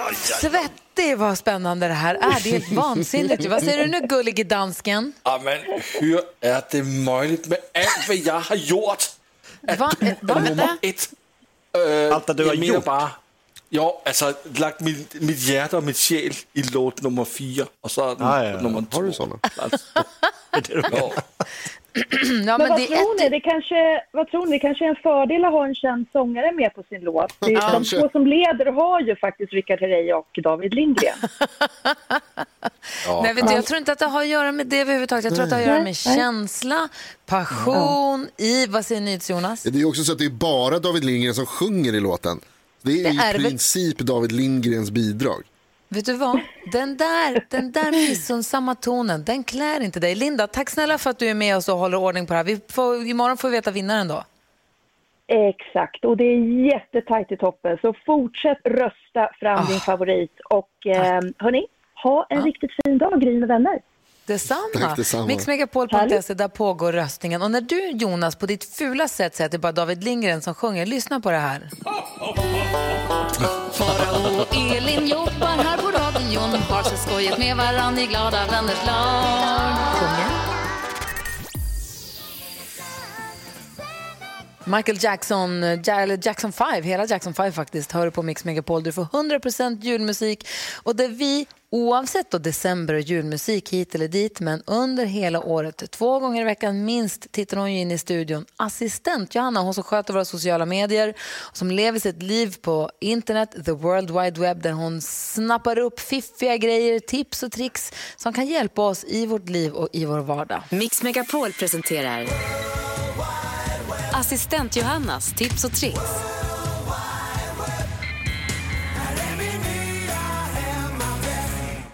svettig vad spännande det här är. Det är helt vansinnigt. Vad säger du nu, gullige dansken? Ja, men hur är det möjligt med allt vad jag har gjort? Att Va? du Eh, va? är nummer ett. Uh, Allt det du har gjort? bara, ja, alltså lagt mitt, mitt hjärta och mitt själ i låt nummer fyra och så är Ah, ja. nummer Har du två. såna? Ja. Ja, Men, men vad, det tror ni? ett... Det kanske, vad tror ni? Det kanske är en fördel att ha en känd sångare med på sin låt. Det, de Kanske. två som leder har ju faktiskt Rickard Herrey och David Lindgren. Nej, vet du, jag tror inte att det har att göra med det överhuvudtaget. Jag tror att det har att göra med känsla, passion, i... Vad säger NyhetsJonas? Det är också så att det är bara David Lindgren som sjunger i låten. Det är Det i är väl- princip David Lindgrens bidrag. Vet du vad? Den där, den där missunnsamma tonen, den klär inte dig. Linda, tack snälla för att du är med oss och håller ordning på det här. Vi får, imorgon får vi veta vinnaren då. Exakt, och det är jättetajt i toppen. Så fortsätt rösta fram din favorit. Och eh, hörni, ha en riktigt fin dag, Gry med vänner. Detsamma. Tack detsamma. Mixmegapol.se, där pågår röstningen. Och när du, Jonas, på ditt fula sätt säger att det är bara David Lindgren som sjunger, lyssna på det här. Farao och Elin jobbar här på radion Har så skojigt med varann i glada vänners lag Michael Jackson, eh, eller Jackson 5, hela Jackson 5 faktiskt, hör du på Mix Megapol. Du får 100% julmusik och där vi, oavsett då december och julmusik hit eller dit, men under hela året, två gånger i veckan minst, tittar hon ju in i studion. Assistent Johanna, hon som sköter våra sociala medier, som lever sitt liv på internet, the world wide web, där hon snappar upp fiffiga grejer, tips och tricks som kan hjälpa oss i vårt liv och i vår vardag. Mix Megapol presenterar Assistent Johannas tips och tricks.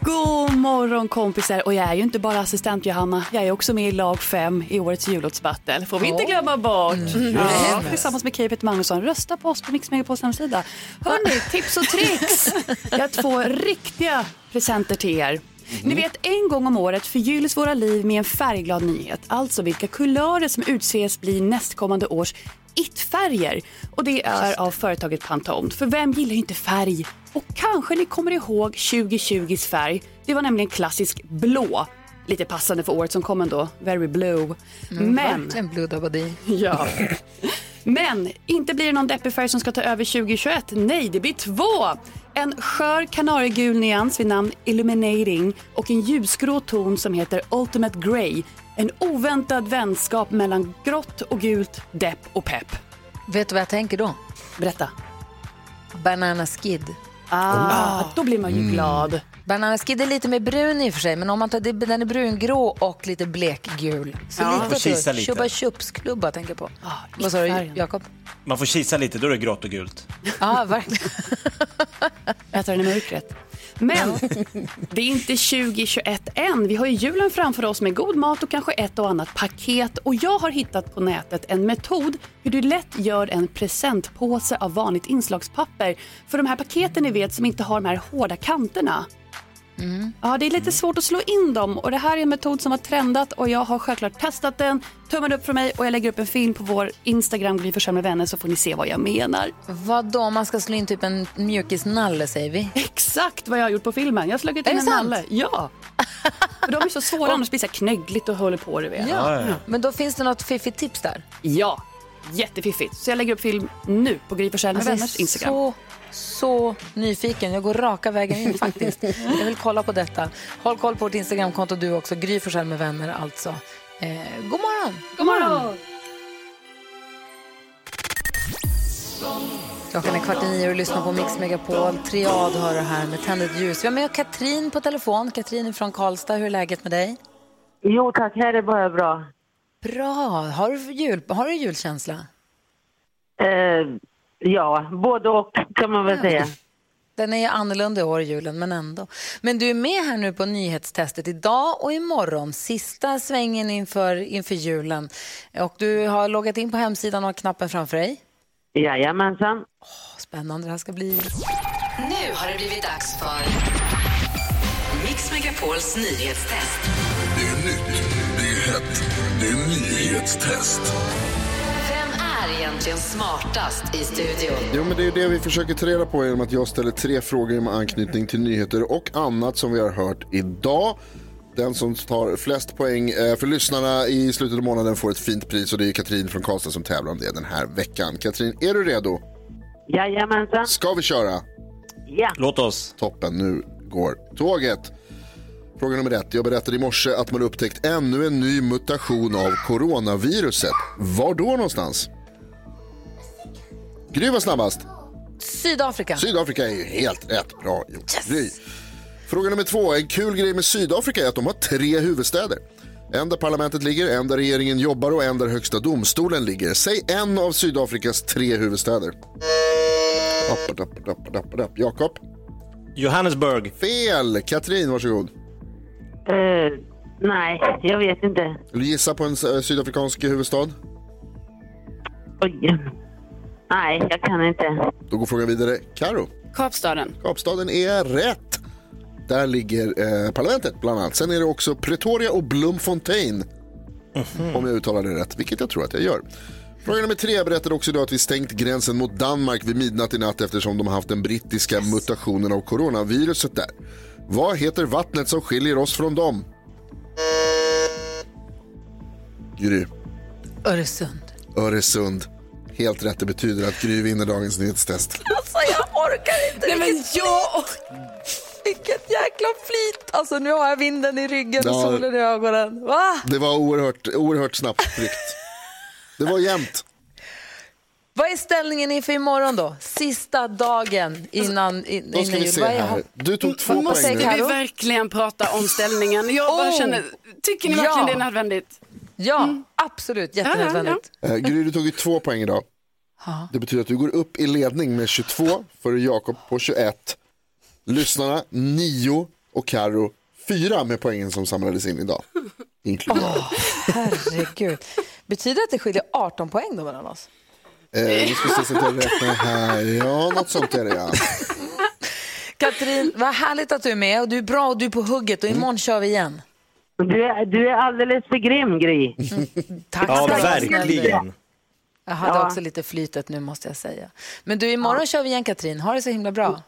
God morgon kompisar och jag är ju inte bara assistent Johanna, jag är också med i lag 5 i årets jullåtsbattle. Får vi inte glömma bort. Ja, tillsammans med Kay Magnusson. Rösta på oss på Mix Megapols hemsida. Hörni, tips och tricks. Jag har två riktiga presenter till er. Ni vet, en gång om året förgylls våra liv med en färgglad nyhet. Alltså vilka kulörer som utses bli nästkommande års it-färger. Och det är av företaget Pantone. För vem gillar inte färg? Och kanske ni kommer ihåg 2020s färg. Det var nämligen klassisk blå. Lite passande för året som kom ändå. Very blue. Mm, Men... Verkligen Blue Dabadi. Ja. Men inte blir det någon deppig färg som ska ta över 2021. Nej, det blir två. En skör kanariegul nyans vid namn Illuminating och en ljusgrå ton som heter Ultimate Grey. En oväntad vänskap mellan grått och gult, depp och pepp. Vet du vad jag tänker då? Berätta. Banana Skid. Ah, då blir man ju glad. Banana Skid är lite mer brun i och för sig, men om man tar, det- den är brungrå och lite blekgul. Så Ja. Får lite kisa lite. Chupa Chups klubba tänker jag på. Vad sa du. Jakob? Man får kisa lite, då är det grått och gult. Ja, verkligen. Äta den i mörkret. Men det är inte 2021 än. Vi har ju julen framför oss med god mat och kanske ett och annat paket. Och jag har hittat på nätet en metod hur du lätt gör en presentpåse av vanligt inslagspapper. För de här paketen ni vet som inte har de här hårda kanterna. Ja, det är lite svårt att slå in dem och det här är en metod som har trendat och jag har självklart testat den. Tummen upp för mig och jag lägger upp en film på vår Instagram, Gry med vänner, så får ni se vad jag menar. Vad då om man ska slå in typ en mjukisnalle säger vi? Exakt vad jag har gjort på filmen. Jag har slagit in en sant? nalle. Ja. För de är så svåra, annars blir det knöggligt och håller på. Du vet. Ja. Men då finns det något fiffigt tips där? Ja, jättefiffigt. Så jag lägger upp film nu på Gry Forssell med Alltså, vänners Instagram. så, så nyfiken. Jag går raka vägen in faktiskt. Jag vill kolla på detta. Håll koll på vårt Instagramkonto du också. Gry Forssell med vänner alltså. Eh, god morgon! God morgon! Klockan är kvart i nio och lyssnar på Mix Megapol. Triad har det här med Tänd ett ljus. Vi har med Katrin på telefon. Katrin är från Karlstad. Hur är läget med dig? Jo tack, här är bara bra. Bra. Har du, jul, har du julkänsla? Eh, ja, både och kan man väl säga. Den är ju annorlunda i år, julen, men ändå. Men du är med här nu på nyhetstestet idag och imorgon. Sista svängen inför, inför julen. Och du har loggat in på hemsidan och har knappen framför dig. Jajamensan. Åh, spännande det här ska bli. Nu har det blivit dags för Mix Megapols nyhetstest. Det är nytt, det är hett, det är nyhetstest. Egentligen smartast i studion? Jo, men det är det vi försöker ta reda på genom att jag ställer tre frågor med anknytning till nyheter och annat som vi har hört idag. Den som tar flest poäng eh, för lyssnarna i slutet av månaden får ett fint pris och det är Katrin från Karlstad som tävlar om det den här veckan. Katrin, är du redo? Jajamensan. Ska vi köra? Ja. Låt oss. Toppen, nu går tåget. Fråga nummer ett. Jag berättade i morse att man upptäckt ännu en ny mutation av coronaviruset. Var då någonstans? Gry var snabbast. Sydafrika. Sydafrika är ju helt rätt. Bra gjort. Gry. Fråga nummer två. En kul grej med Sydafrika är att de har tre huvudstäder. En där parlamentet ligger, en där regeringen jobbar och en där högsta domstolen ligger. Säg en av Sydafrikas tre huvudstäder. Jakob? Johannesburg. Fel! Katrin, varsågod. Eh, nej, jag vet inte. Vill du gissa på en eh, sydafrikansk huvudstad? Oj. Nej, jag kan inte. Då går frågan vidare. Karo. Kapstaden. Kapstaden är rätt. Där ligger eh, parlamentet bland annat. Sen är det också Pretoria och Bloemfontein. Om jag uttalar det rätt, vilket jag tror att jag gör. Fråga nummer tre berättade också idag att vi stängt gränsen mot Danmark vid midnatt i natt eftersom de har haft den brittiska mutationen av coronaviruset där. Vad heter vattnet som skiljer oss från dem? Gry. Öresund. Öresund. Helt rätt, det betyder att Gry vinner dagens nyhetstest. Alltså jag orkar inte. Nej, men jag... Vilket jäkla flyt. Alltså nu har jag vinden i ryggen och Ja. solen i ögonen. Va? Det var oerhört, oerhört snabbt ryckt. Det var jämnt. Vad är ställningen inför imorgon då? Sista dagen innan, in, Då ska innan vi jul. se Vad är- här. Du tog två Måste poäng vi nu. Karo? verkligen prata om ställningen? Jag bara Oh! känner, tycker ni Ja. verkligen det är nödvändigt? Ja, absolut. Jättenödvändigt. Eh, Gry, du tog ju två poäng idag. Ja. Det betyder att du går upp i ledning med 22 före Jakob på 21. Lyssnarna 9 och Karo 4 med poängen som samlades in idag. Inkluderat. Herregud. Betyder det att det skiljer 18 poäng då mellan oss? Eh, nu ska vi se så att jag räknar här. Ja, något sånt är det ja. Katrin, vad härligt att du är med och du är bra och du är på hugget och imorgon kör vi igen. Du är, du är alldeles för grym, Gry. Tack Ja, snälla. verkligen. Jag hade Ja. också lite flytet nu måste jag säga. Men du, imorgon kör vi igen Katrin. Ha det så himla bra.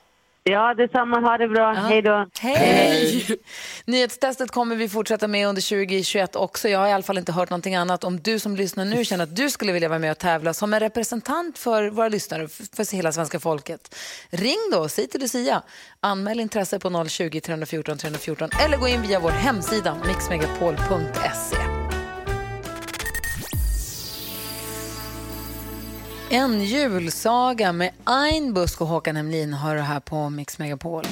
Ja, detsamma. Ha det bra. Hej då. Hej! Nyhetstestet kommer vi fortsätta med under 2021 också. Jag har i alla fall inte hört någonting annat. Om du som lyssnar nu känner att du skulle vilja vara med och tävla som en representant för våra lyssnare, för hela svenska folket. Ring då och säg till Lucia. Anmäl intresse på 020 314 314 eller gå in via vår hemsida mixmegapol.se. En julsaga med Ain Busk och Håkan Hemlin har du här på Mix Megapol.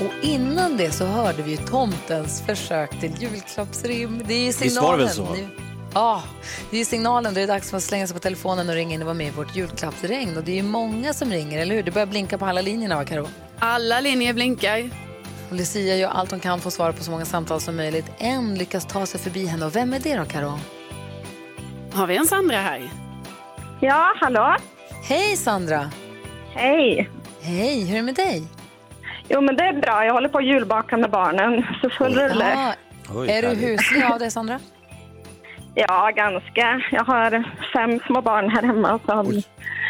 Och innan det så hörde vi ju tomtens försök till julklappsrim. Det är ju Visst var det signalen. väl så? Ja, det är ju signalen. Då är det dags för att slänga sig på telefonen och ringa in och vara med i vårt julklappsregn. Och det är ju många som ringer, eller hur? Det börjar blinka på alla linjerna, va Karo? Alla linjer blinkar. Och Lucia gör allt hon kan för att svara på så många samtal som möjligt. En lyckas ta sig förbi henne. Och vem är det då, Karo? Har vi en Sandra här? Ja, hallå? Hej Sandra! Hej! Hej, hur är det med dig? Jo, men det är bra. Jag håller på att julbaka med barnen, så full rulle. Ah, är du huslig av dig, Sandra? Ja, ganska. Jag har fem små barn här hemma som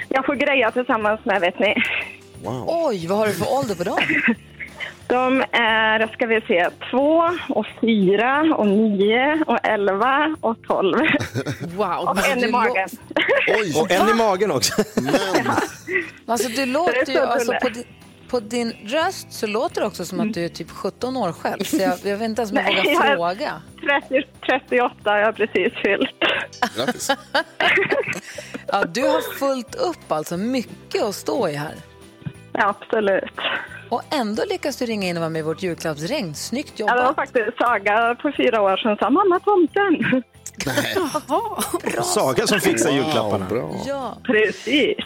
jag får greja tillsammans med, vet ni. Oj, vad har du för ålder på dem? De är, ska vi se, två och fyra och nio och elva och tolv. Wow. Och en i magen. Och en i magen också. Alltså, du låter ju, så alltså, på, din, på din röst så låter det också som att du är typ 17 år själv. Så jag, jag vet inte ens om jag vågar fråga. 30, 38 har jag precis fyllt. Grattis. Ja, du har fullt upp alltså, mycket att stå i här. Ja, absolut. Och ändå lyckas du ringa in och vara med i vårt julklappsregn. Snyggt Ja, det var jobbat. faktiskt Saga på fyra år sedan sa mamma tomten. Saga som fixar julklapparna. Ja. Precis.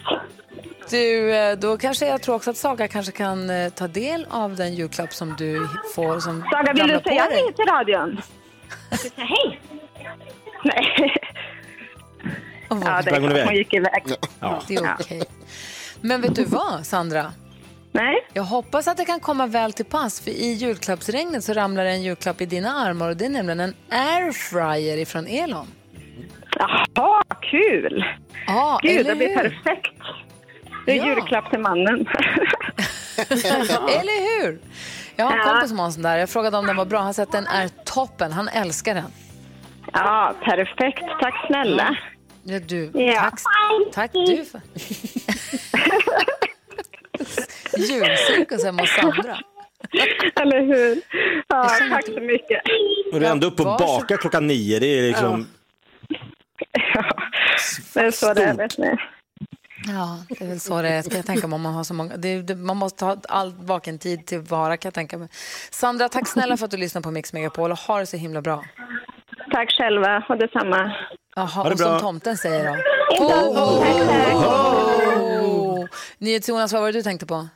Du, eh, då kanske jag tror också att Saga kanske kan eh, ta del av den julklapp som du får. Som Saga, vill du säga dig. hej till radion? Ska säga hej? Nej. Ja, det hon gick iväg. Ja. Det är okej. Men vet du vad, Sandra? Nej. Jag hoppas att det kan komma väl till pass, för i julklappsregnet så ramlar en julklapp i dina armar och det är nämligen en airfryer ifrån Elon. Jaha, kul! Ja, Gud, det blir perfekt. Det är Ja. julklapp till mannen. Eller hur? Jag har en Ja. kompis som har en sån där. Jag frågade om den var bra. Han sa att den är toppen. Han älskar den. Ja, perfekt. Tack snälla. Ja, du. Ja. Tack, tack du. Julcirkus hemma hos Sandra. Eller hur? Ja, tack så mycket. Och du är ändå uppe och bakar klockan nio. Det är liksom... Det är så det är, vet ni. Ja, det är väl så det är. Ska jag tänka mig om man har så många... Det, det, man måste ha all vaken tid till vara kan jag tänka mig. Sandra, tack snälla för att du lyssnar på Mix Megapol och ha det så himla bra. Tack själva och detsamma. Jaha, det och som bra. tomten säger då. Ho, ho, NyhetsJonas, vad var det du tänkte på?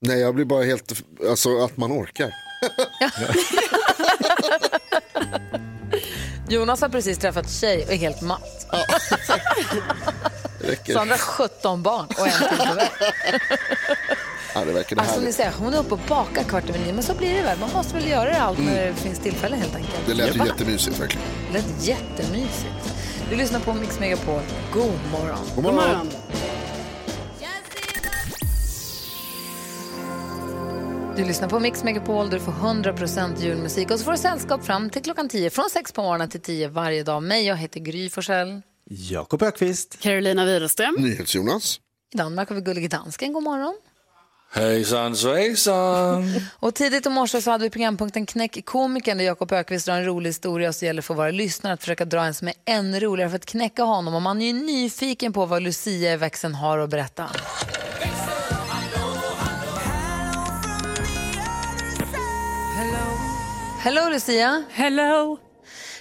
Nej, jag blir bara helt, alltså att man orkar. Jonas har precis träffat tjej och är helt matt. Det. Sandra har 17 barn och en till på väg. Ja, det verkar Alltså, ni säger, hon är uppe och bakar kvart över nio, men så blir det väl. Man måste väl göra det allt när det finns tillfälle helt enkelt. Det lät ju jättemysigt verkligen. Det lät jättemysigt. Du lyssnar på Mix Megapol. God morgon. God morgon. Du lyssnar på Mix Megapol där du får 100% julmusik och så får du sällskap fram till klockan 10 från 6 på morgonen till 10 varje dag. Mig, jag heter Gry Forssell. Jakob Ökvist. Carolina Widerström. NyhetsJonas. I Danmark har vi Gullige Dansken. God morgon. Hejsan svejsan! Och tidigt i morse så hade vi programpunkten Knäck komikern där Jakob Ökvist drar en rolig historia och så gäller för våra lyssnare att försöka dra en som är ännu roligare för att knäcka honom. Och man är ju nyfiken på vad Lucia i växeln har att berätta. Hello Lucia! Hello!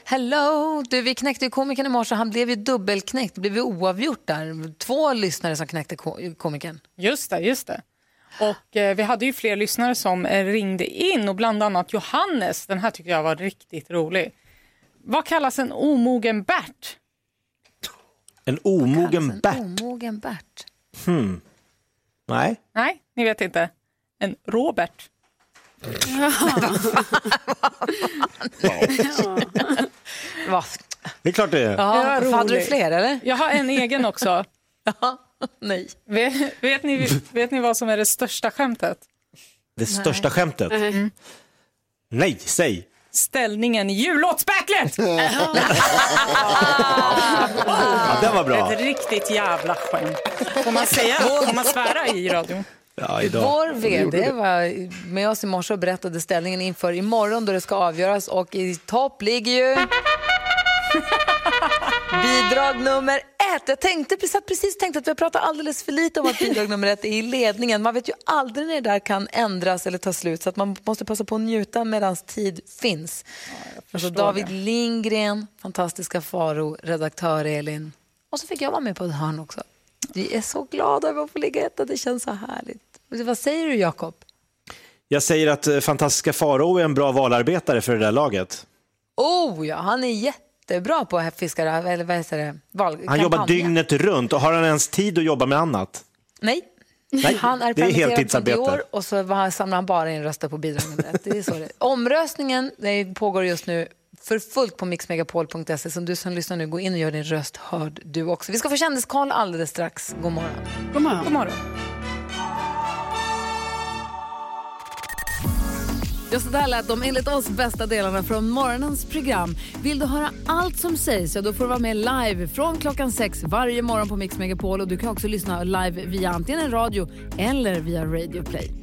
Hello! Du, vi knäckte ju komikern i morse. Han blev ju dubbelknäckt. Det blev ju oavgjort där. Två lyssnare som knäckte ko- komikern. Just det, just det. Och eh, vi hade ju fler lyssnare som eh, ringde in och bland annat Johannes. Den här tycker jag var riktigt rolig. Vad kallas en omogen Bert? En omogen Bert. Omogen Bert. Hmm. Nej. Nej, ni vet inte. En Robert. Va? Det är klart det är. Ja, hade du fler eller? Jag har en egen också. Nej. Vet, vet, ni, vet ni vad som är det största skämtet? Det största skämtet. Mm. Nej, säg. Ställningen i jullåtsbattlet! Ja, den var bra. Ett riktigt jävla skämt. Får man säga, får man svära i radion? Ja, idag. Vår vd var med oss i morse och berättade ställningen inför imorgon då det ska avgöras och i topp ligger ju... Bidrag nummer ett. Jag tänkte, satt precis tänkte att vi har pratat alldeles för lite om att bidrag nummer ett är i ledningen. Man vet ju aldrig när det där kan ändras eller ta slut så att man måste passa på att njuta medan tid finns. alltså David det. Lindgren, fantastiska Faro, redaktör Elin. Och så fick jag vara med på ett hörn också. Vi är så glada över att få ligga etta, det känns så härligt. Vad säger du Jakob? Jag säger att eh, fantastiska Farao är en bra valarbetare för det där laget. Oh ja, han är jättebra på att fiska, eller vad heter det? Val, Han jobbar dygnet runt och har han ens tid att jobba med annat? Nej. Nej, han är det är heltidsarbete. Dior och så samlar han bara in röster på bidrag nummer ett. Det är så det är. Omröstningen pågår just nu för fullt på mixmegapol.se. Så du som lyssnar nu, gå in och gör din röst hörd du också. Vi ska få kändiskoll alldeles strax. God morgon. God morgon. God morgon. Ja, så där lät de enligt oss bästa delarna från morgonens program. Vill du höra allt som sägs så då får du vara med live från klockan sex varje morgon på Mix Megapol. Och du kan också lyssna live via antingen radio eller via Radio Play.